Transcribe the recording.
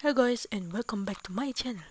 Hello guys and welcome back to my channel.